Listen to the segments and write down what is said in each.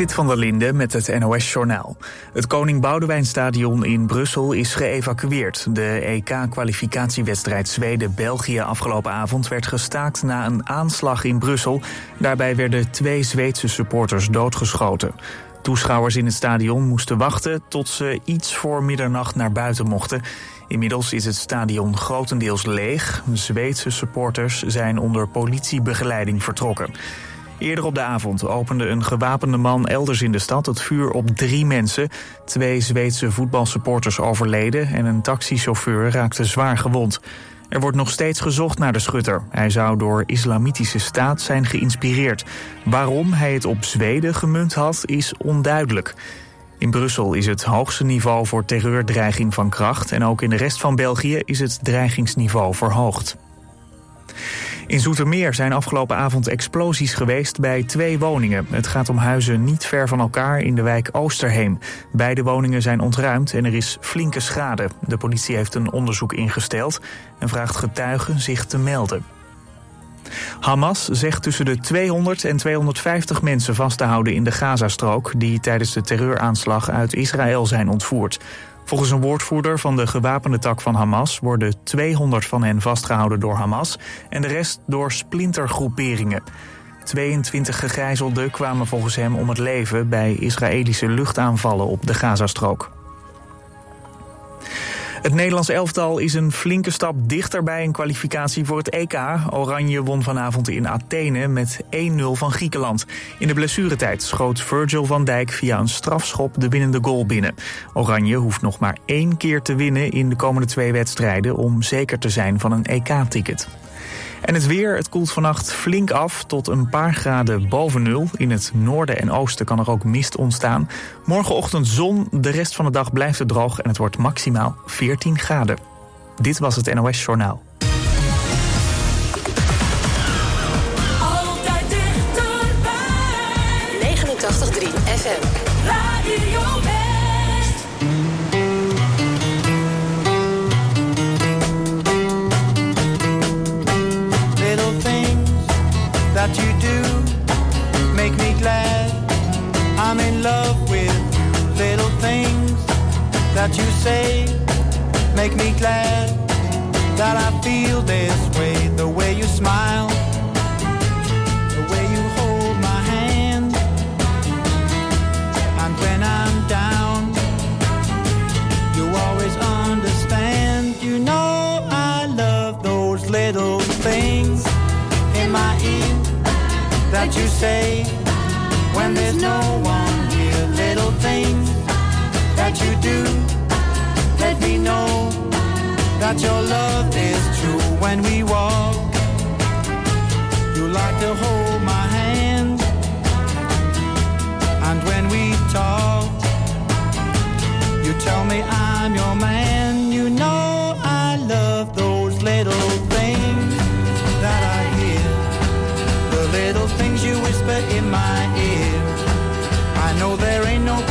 Zit van der Linde met het NOS-journaal. Het Koning Boudewijnstadion in Brussel is geëvacueerd. De EK-kwalificatiewedstrijd Zweden-België afgelopen avond werd gestaakt na een aanslag in Brussel. Daarbij werden twee Zweedse supporters doodgeschoten. Toeschouwers in het stadion moesten wachten tot ze iets voor middernacht naar buiten mochten. Inmiddels is het stadion grotendeels leeg. Zweedse supporters zijn onder politiebegeleiding vertrokken. Eerder op de avond opende een gewapende man elders in de stad het vuur op drie mensen. Twee Zweedse voetbalsupporters overleden en een taxichauffeur raakte zwaar gewond. Er wordt nog steeds gezocht naar de schutter. Hij zou door islamitische staat zijn geïnspireerd. Waarom hij het op Zweden gemunt had, is onduidelijk. In Brussel is het hoogste niveau voor terreurdreiging van kracht... en ook in de rest van België is het dreigingsniveau verhoogd. In Zoetermeer zijn afgelopen avond explosies geweest bij twee woningen. Het gaat om huizen niet ver van elkaar in de wijk Oosterheem. Beide woningen zijn ontruimd en er is flinke schade. De politie heeft een onderzoek ingesteld en vraagt getuigen zich te melden. Hamas zegt tussen de 200 en 250 mensen vast te houden in de Gazastrook... die tijdens de terreuraanslag uit Israël zijn ontvoerd. Volgens een woordvoerder van de gewapende tak van Hamas worden 200 van hen vastgehouden door Hamas en de rest door splintergroeperingen. 22 gegijzelden kwamen volgens hem om het leven bij Israëlische luchtaanvallen op de Gazastrook. Het Nederlands elftal is een flinke stap dichter bij een kwalificatie voor het EK. Oranje won vanavond in Athene met 1-0 van Griekenland. In de blessuretijd schoot Virgil van Dijk via een strafschop de winnende goal binnen. Oranje hoeft nog maar één keer te winnen in de komende twee wedstrijden om zeker te zijn van een EK-ticket. En het weer, het koelt vannacht flink af tot een paar graden boven nul. In het noorden en oosten kan er ook mist ontstaan. Morgenochtend zon, de rest van de dag blijft het droog en het wordt maximaal 14 graden. Dit was het NOS Journaal. Say when there's no one here. Little things that you do let me know that your love is true when we walk. You like to hold my hand, and when we talk. You tell me I'm your man. You know I love those little whisper in my ear. I know there ain't nobody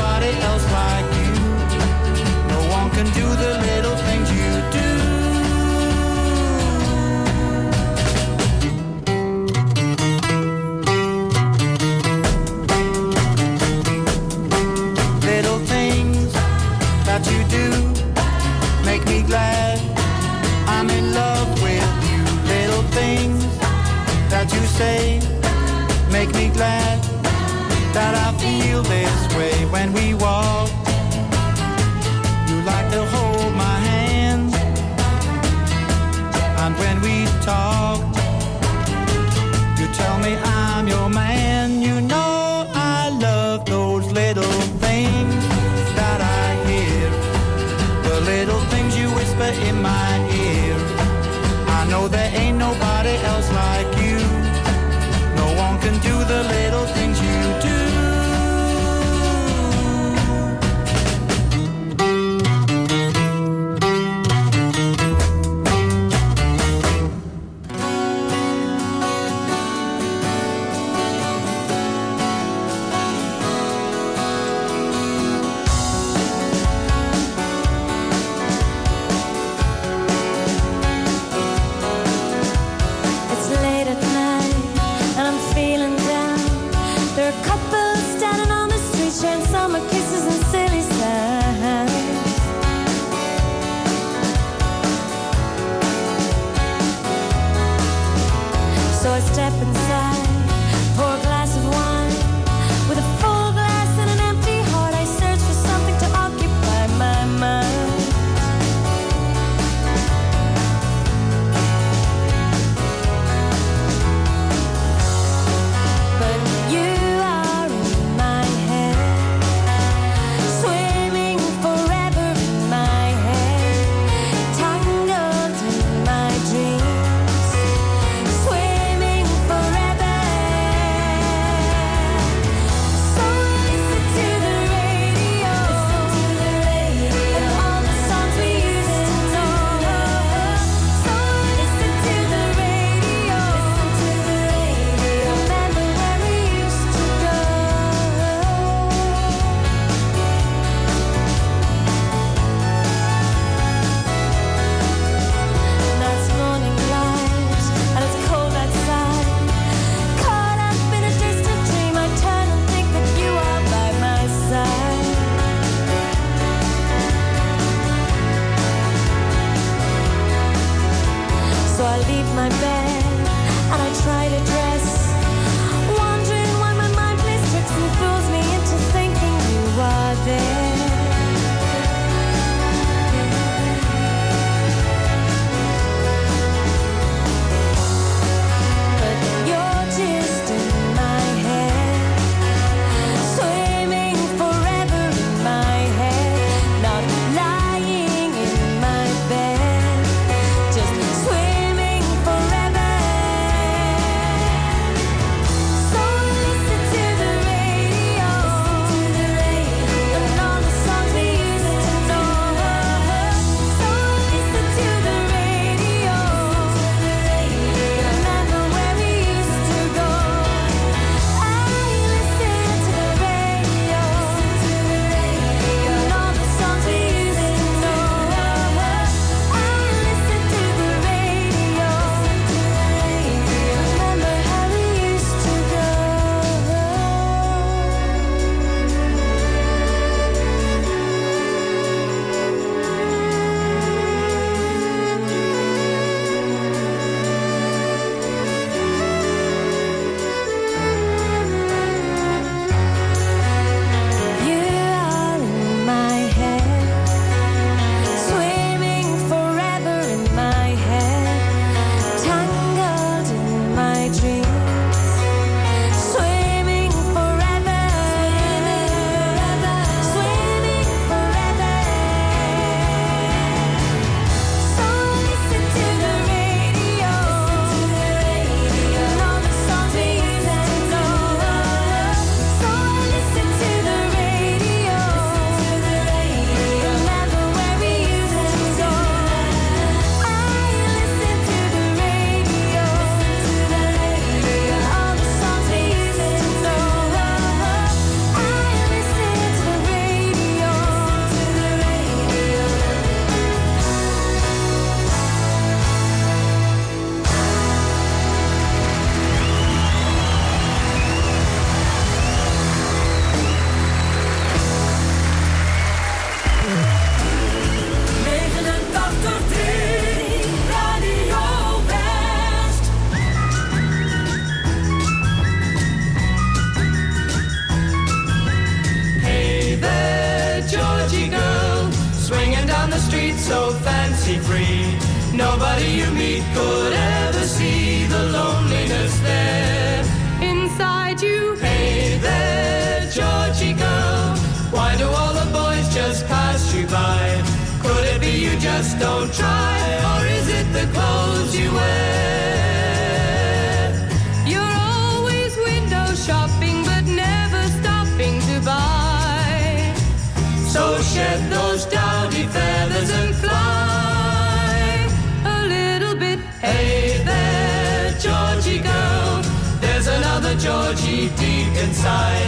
inside.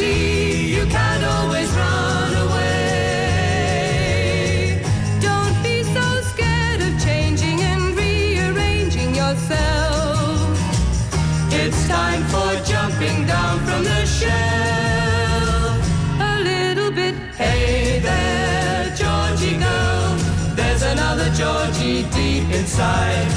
liberty, you can't always run away. Don't be so scared of changing and rearranging yourself. It's time for jumping down from the shell. A little bit, hey there, Georgie girl. There's another Georgie deep inside.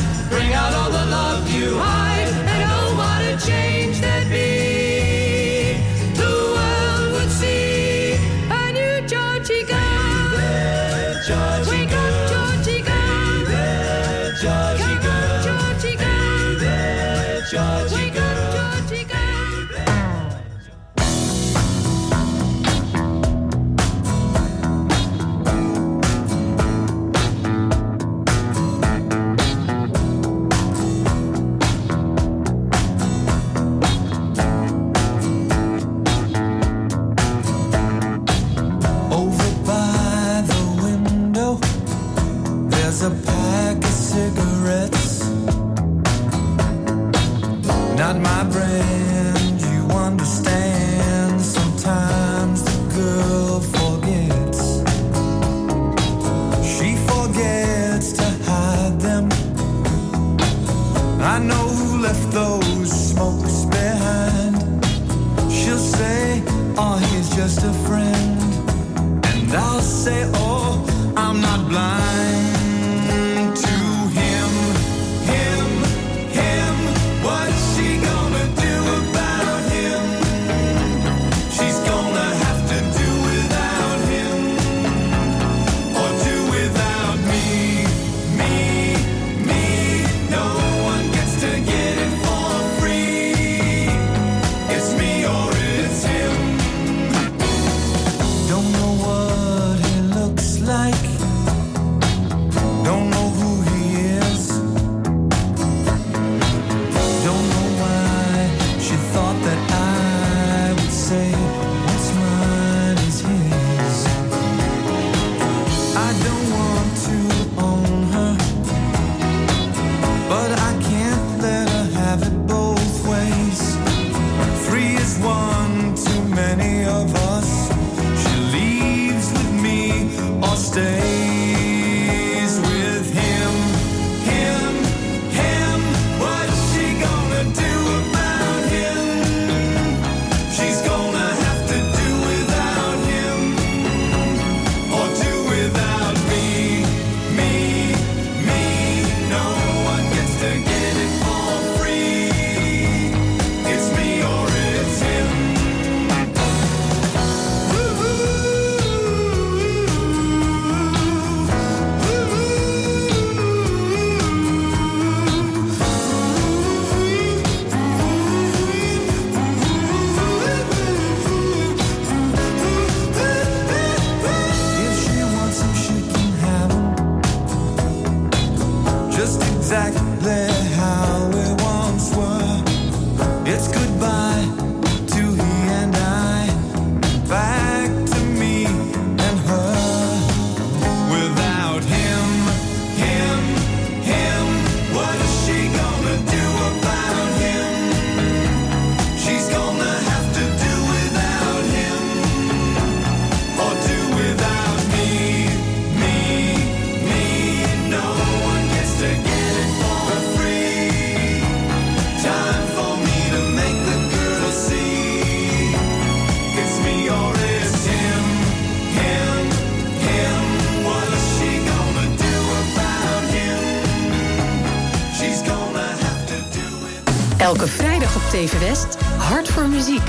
TV West, hard voor muziek.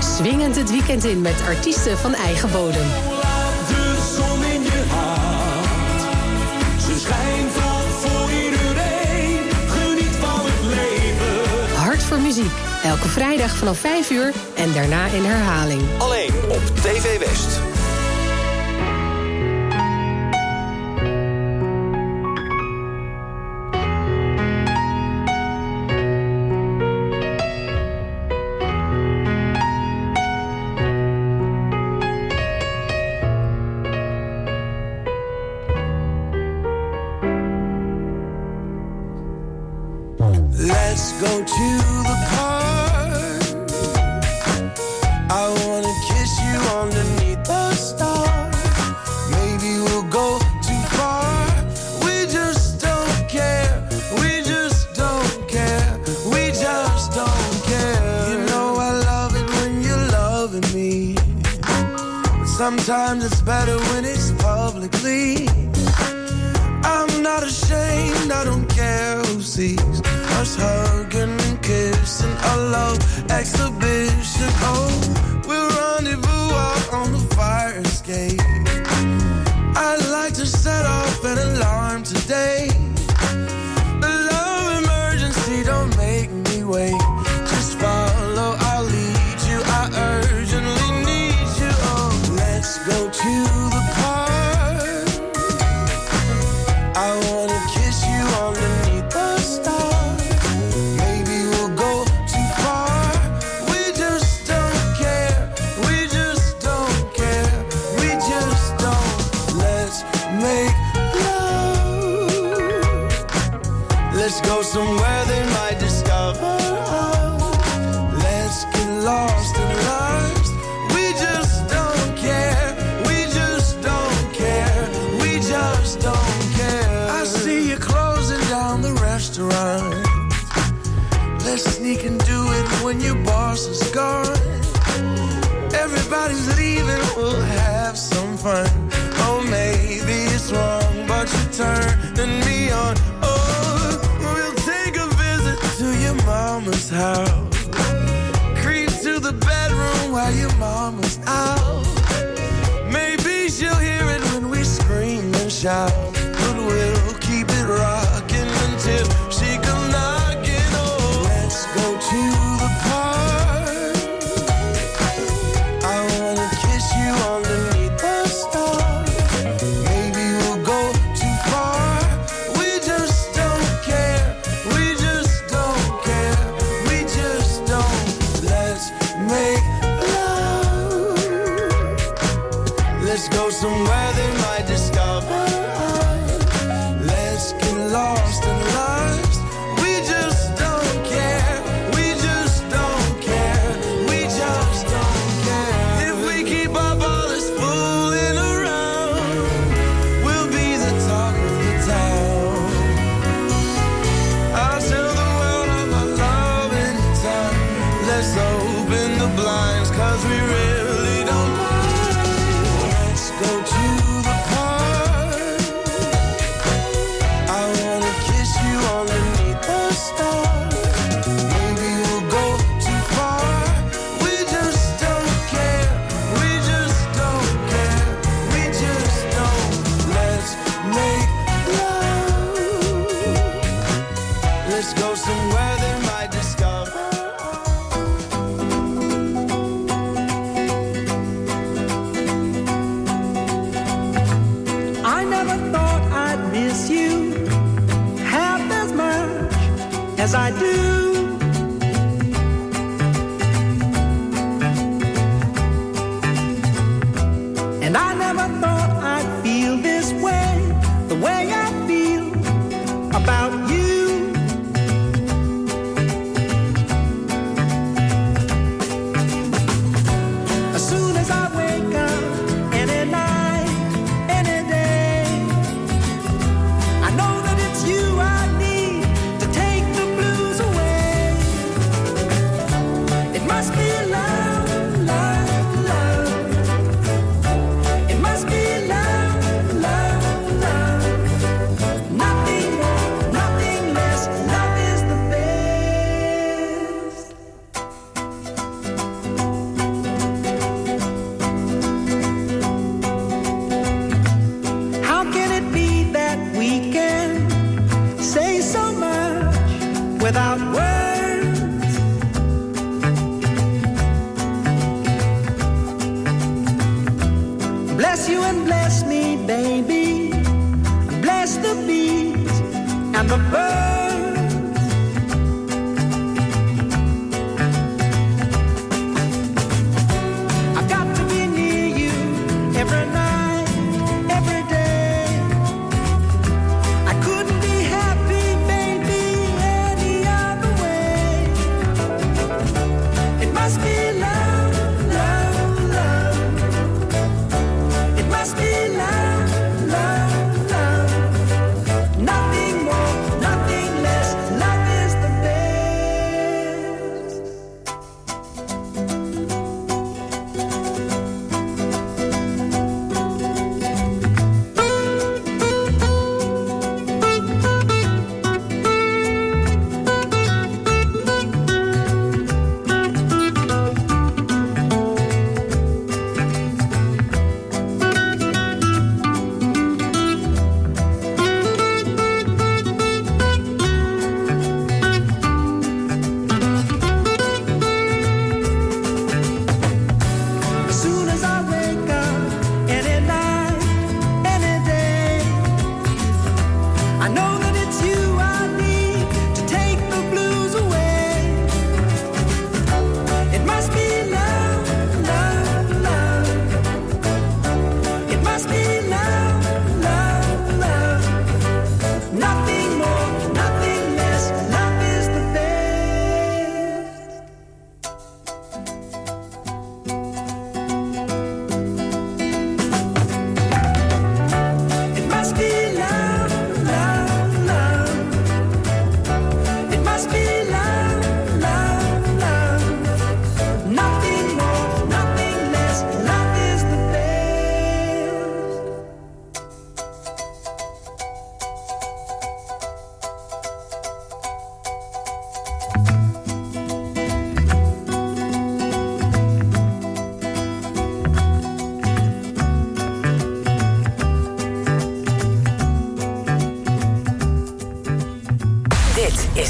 Swingend het weekend in met artiesten van eigen bodem. Hart voor muziek. Elke vrijdag vanaf 5 uur en daarna in herhaling. Alleen op TV West. Everybody's leaving, we'll have some fun. Oh, maybe it's wrong, but you're turning me on. Oh, we'll take a visit to your mama's house. Creep to the bedroom while your mama's out. Maybe she'll hear it when we scream and shout. as I do.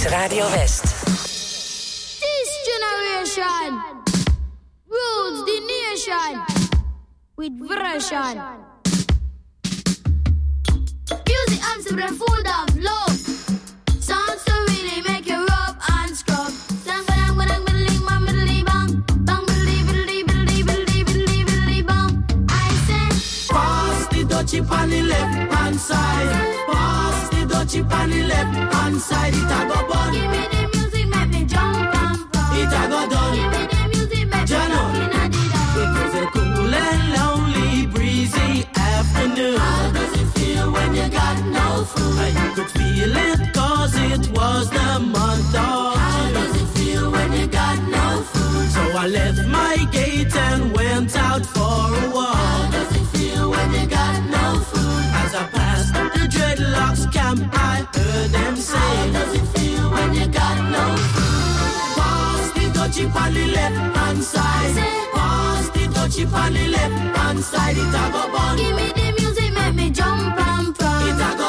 Radio West. I could feel it cause it was the month of How does it feel when you got no food? So I left my gate and went out for a walk. How does it feel when you got no food? As I passed the dreadlocks camp, I heard them say, How does it feel when you got no food? The the left hand side. The on the left hand side. It a go bun. Give me the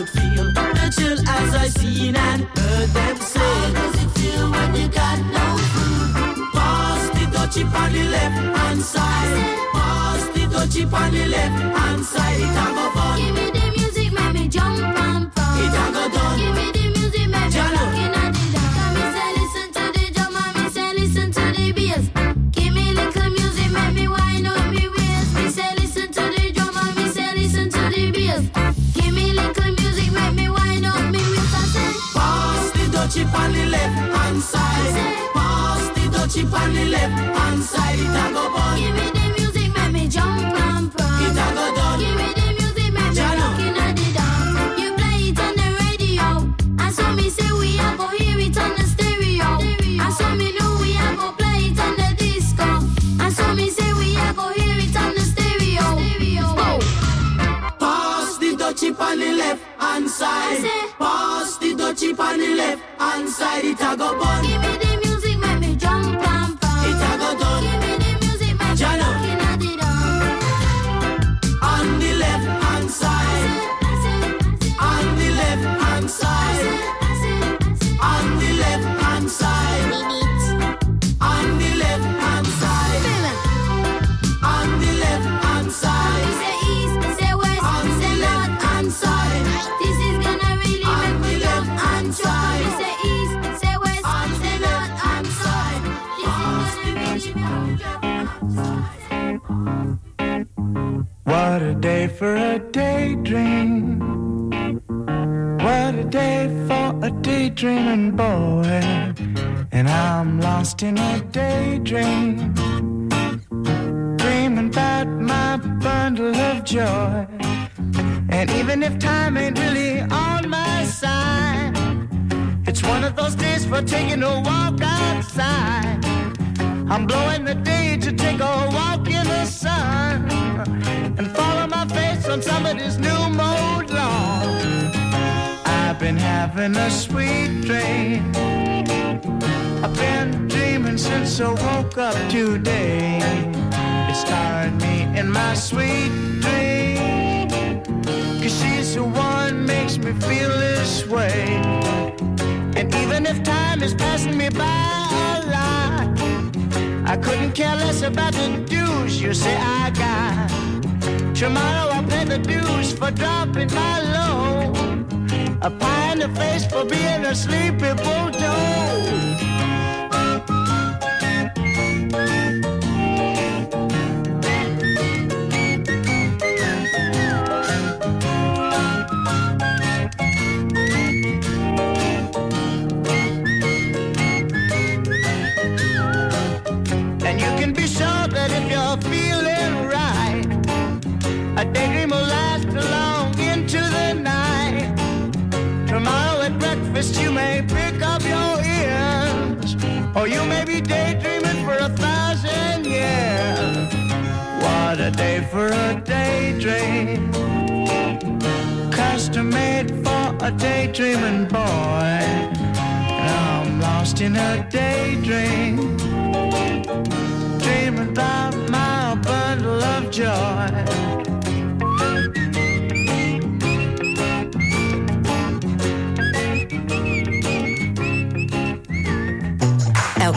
could feel the chill as I seen and heard them say. How does it feel when you got no food? Pass the on the left hand side. Pass the on the left hand side. It a go fun. Give me the music, make me jump and pump. It a go done. Give me the music. on the left hand side, it a go burn. Give me the music, make me jump and prance. It a go done. Give me the music, make me looking at the dance. You play it on the radio, and so me say we a go hear it on the stereo, and so me know we a go play it on the disco, and so me say we a go hear it on the stereo. stereo. Pass the dutchie on the left hand side. Pass the dutchie on the left hand side, it a go burn. Give me the for a daydream. What a day for a daydreaming boy. And I'm lost in a daydream. Dreaming about my bundle of joy. And even if time ain't really on my side, it's one of those days for taking a walk outside. I'm blowing the day to take a walk in the sun face on somebody's new mode lawn. I've been having a sweet dream. I've been dreaming since I woke up today. It's starred me in my sweet dream. Cause she's the one makes me feel this way. And even if time is passing me by a lot, I couldn't care less about the dues you say I got. Tomorrow I'll pay the dues for dropping my load. A pie in the face for being a sleepy bulldog. At you may pick up your ears, or you may be daydreaming for a thousand years. What a day for a daydream, custom made for a daydreaming boy. I'm lost in a daydream dreaming about my bundle of joy.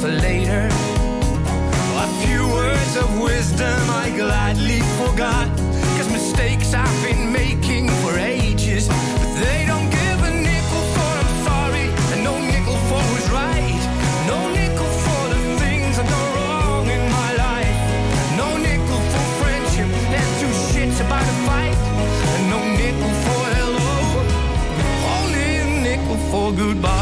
For later. A few words of wisdom I gladly forgot. Cause mistakes I've been making for ages. But they don't give a nickel for I'm sorry, and no nickel for who's right. No nickel for the things I've done wrong in my life. No nickel for friendship, and two shits about a fight. And no nickel for hello, only a nickel for goodbye.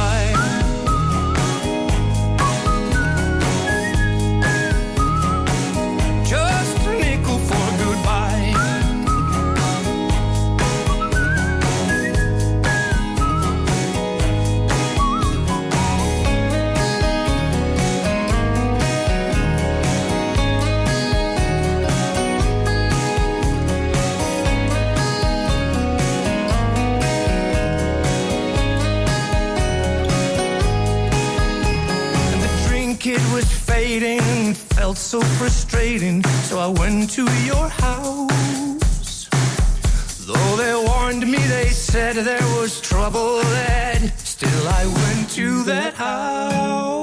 So frustrating. So I went to your house. Though they warned me, they said there was trouble ahead. Still, I went to that house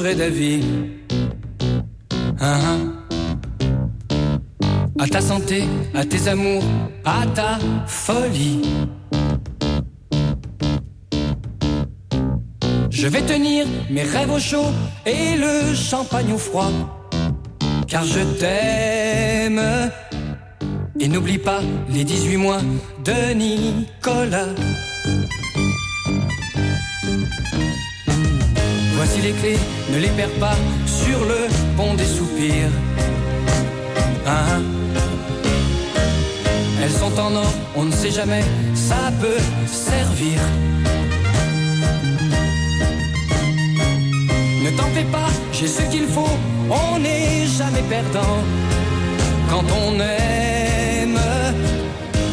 d'avis. Hein, hein. À ta santé, à tes amours, à ta folie. Je vais tenir mes rêves au chaud et le champagne au froid. Car je t'aime. Et n'oublie pas les 18 mois de Nicolas. Voici les clés, ne les perds pas sur le pont des soupirs. Hein Elles sont en or, on ne sait jamais, ça peut servir. Ne t'en fais pas, j'ai ce qu'il faut, on n'est jamais perdant. Quand on aime,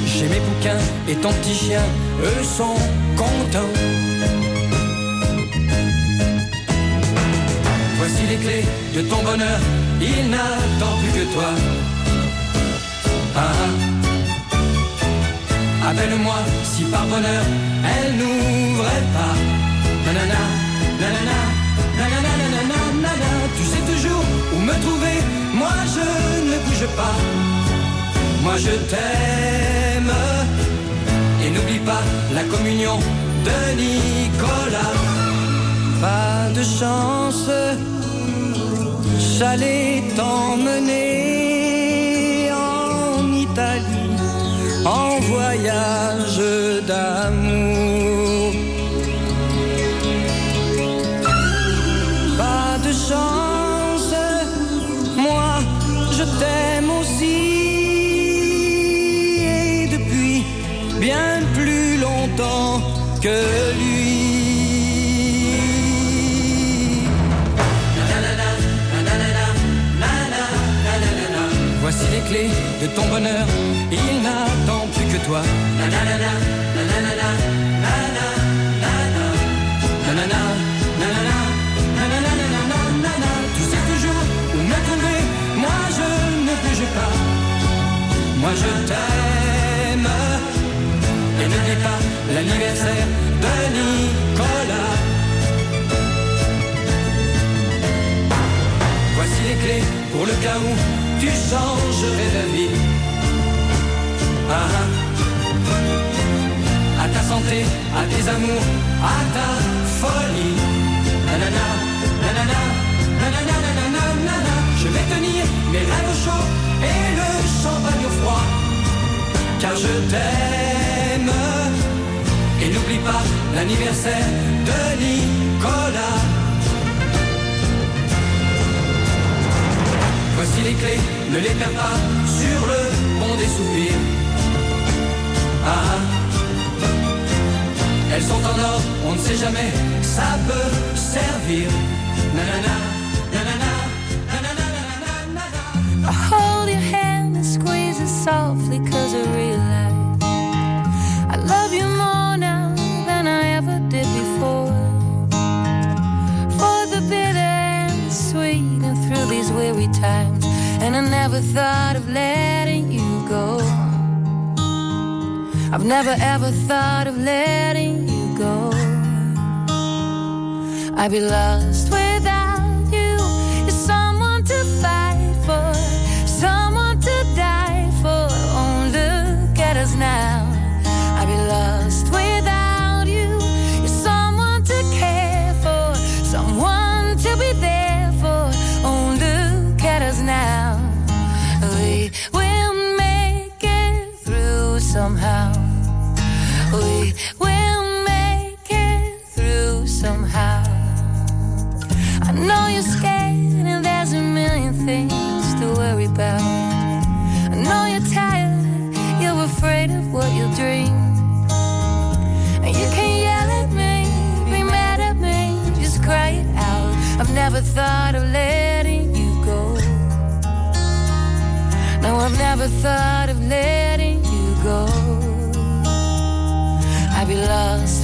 j'ai mes bouquins et ton petit chien, eux sont contents. Les clés de ton bonheur, il n'attend plus que toi. Ah, ah. Appelle-moi si par bonheur elle n'ouvrait pas. Nanana, nanana, nanana, nanana, nanana. Tu sais toujours où me trouver, moi je ne bouge pas. Moi je t'aime. Et n'oublie pas la communion de Nicolas. Pas de chance, j'allais t'emmener en Italie en voyage d'amour. Pas de chance, moi je t'aime aussi et depuis bien plus longtemps que clé de ton bonheur. Il n'attend plus que toi. Nanana, nanana, nanana, nanana, Tu sais toujours où me. Moi je ne bouge pas. Moi je t'aime. Et ne n'oublie pas l'anniversaire de Nicolas. Voici les clés pour le cas où tu changerais. Ah, ah. À ta santé, à tes amours, à ta folie. Nanana, nanana, nanana, nanana, nanana. Je vais tenir mes rêves au chaud et le champagne au froid. Car je t'aime. Et n'oublie pas l'anniversaire de Nicolas. Voici les clés, ne les perds pas sur le pont des soupirs. Ah, ah. elles sont en or, on ne sait jamais, ça peut servir. Nanana, nanana, nanana, nanana, hold your hand and squeeze it softly cause I realize I never thought of letting you go. I've never ever thought of letting you go. I'd be lost without never thought of letting you go. No, I've never thought of letting you go. I'd be lost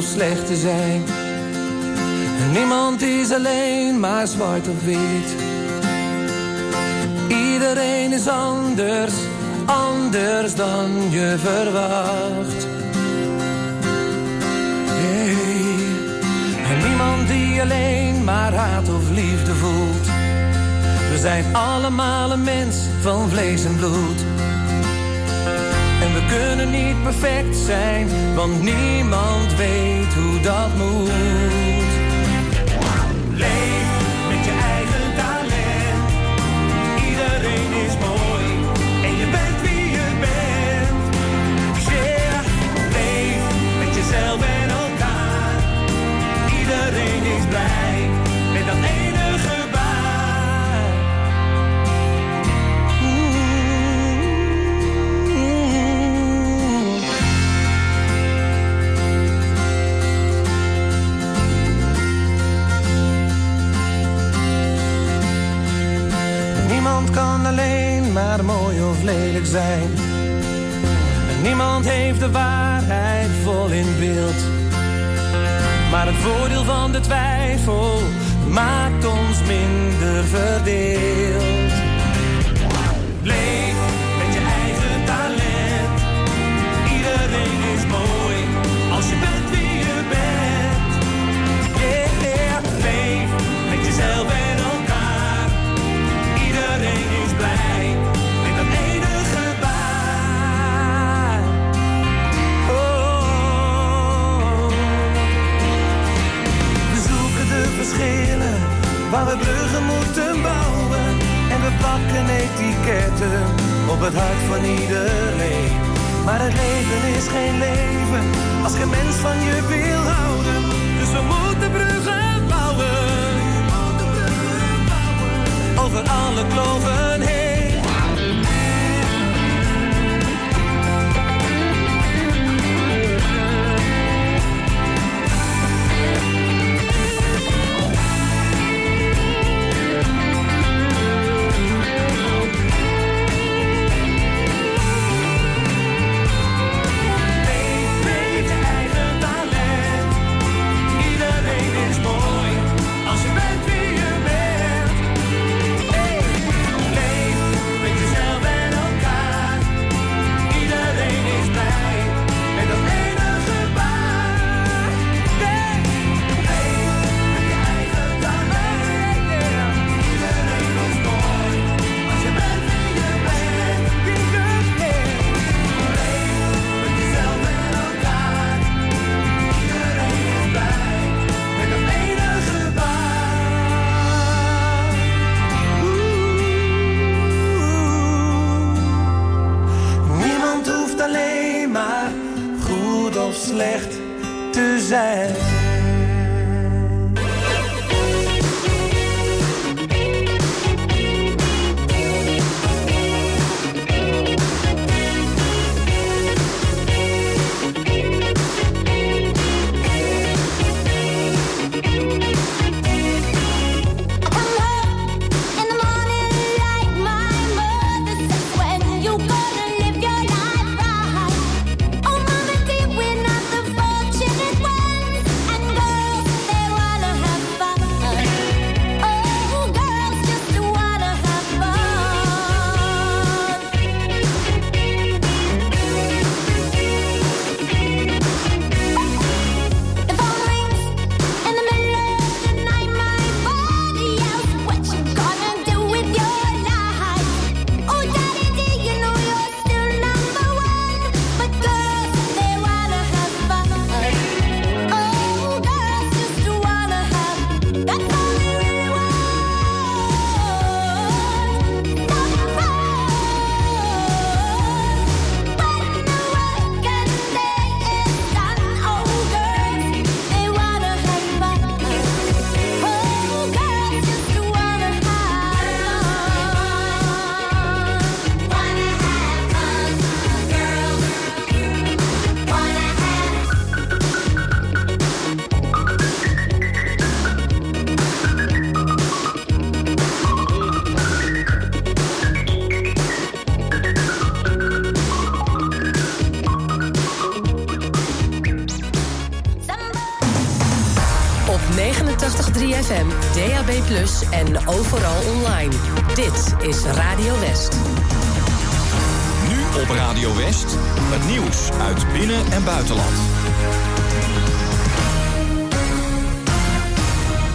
of slecht te zijn. En niemand is alleen maar zwart of wit. Iedereen is anders, anders dan je verwacht. Hey. En niemand die alleen maar haat of liefde voelt. We zijn allemaal een mens van vlees en bloed. We kunnen niet perfect zijn, want niemand weet hoe dat moet. Leef met je eigen talent. Iedereen is mooi en je bent wie je bent. Yeah, leef met jezelf en elkaar. Iedereen is blij zijn. En niemand heeft de waarheid vol in beeld. Maar het voordeel van de twijfel maakt ons minder verdeeld.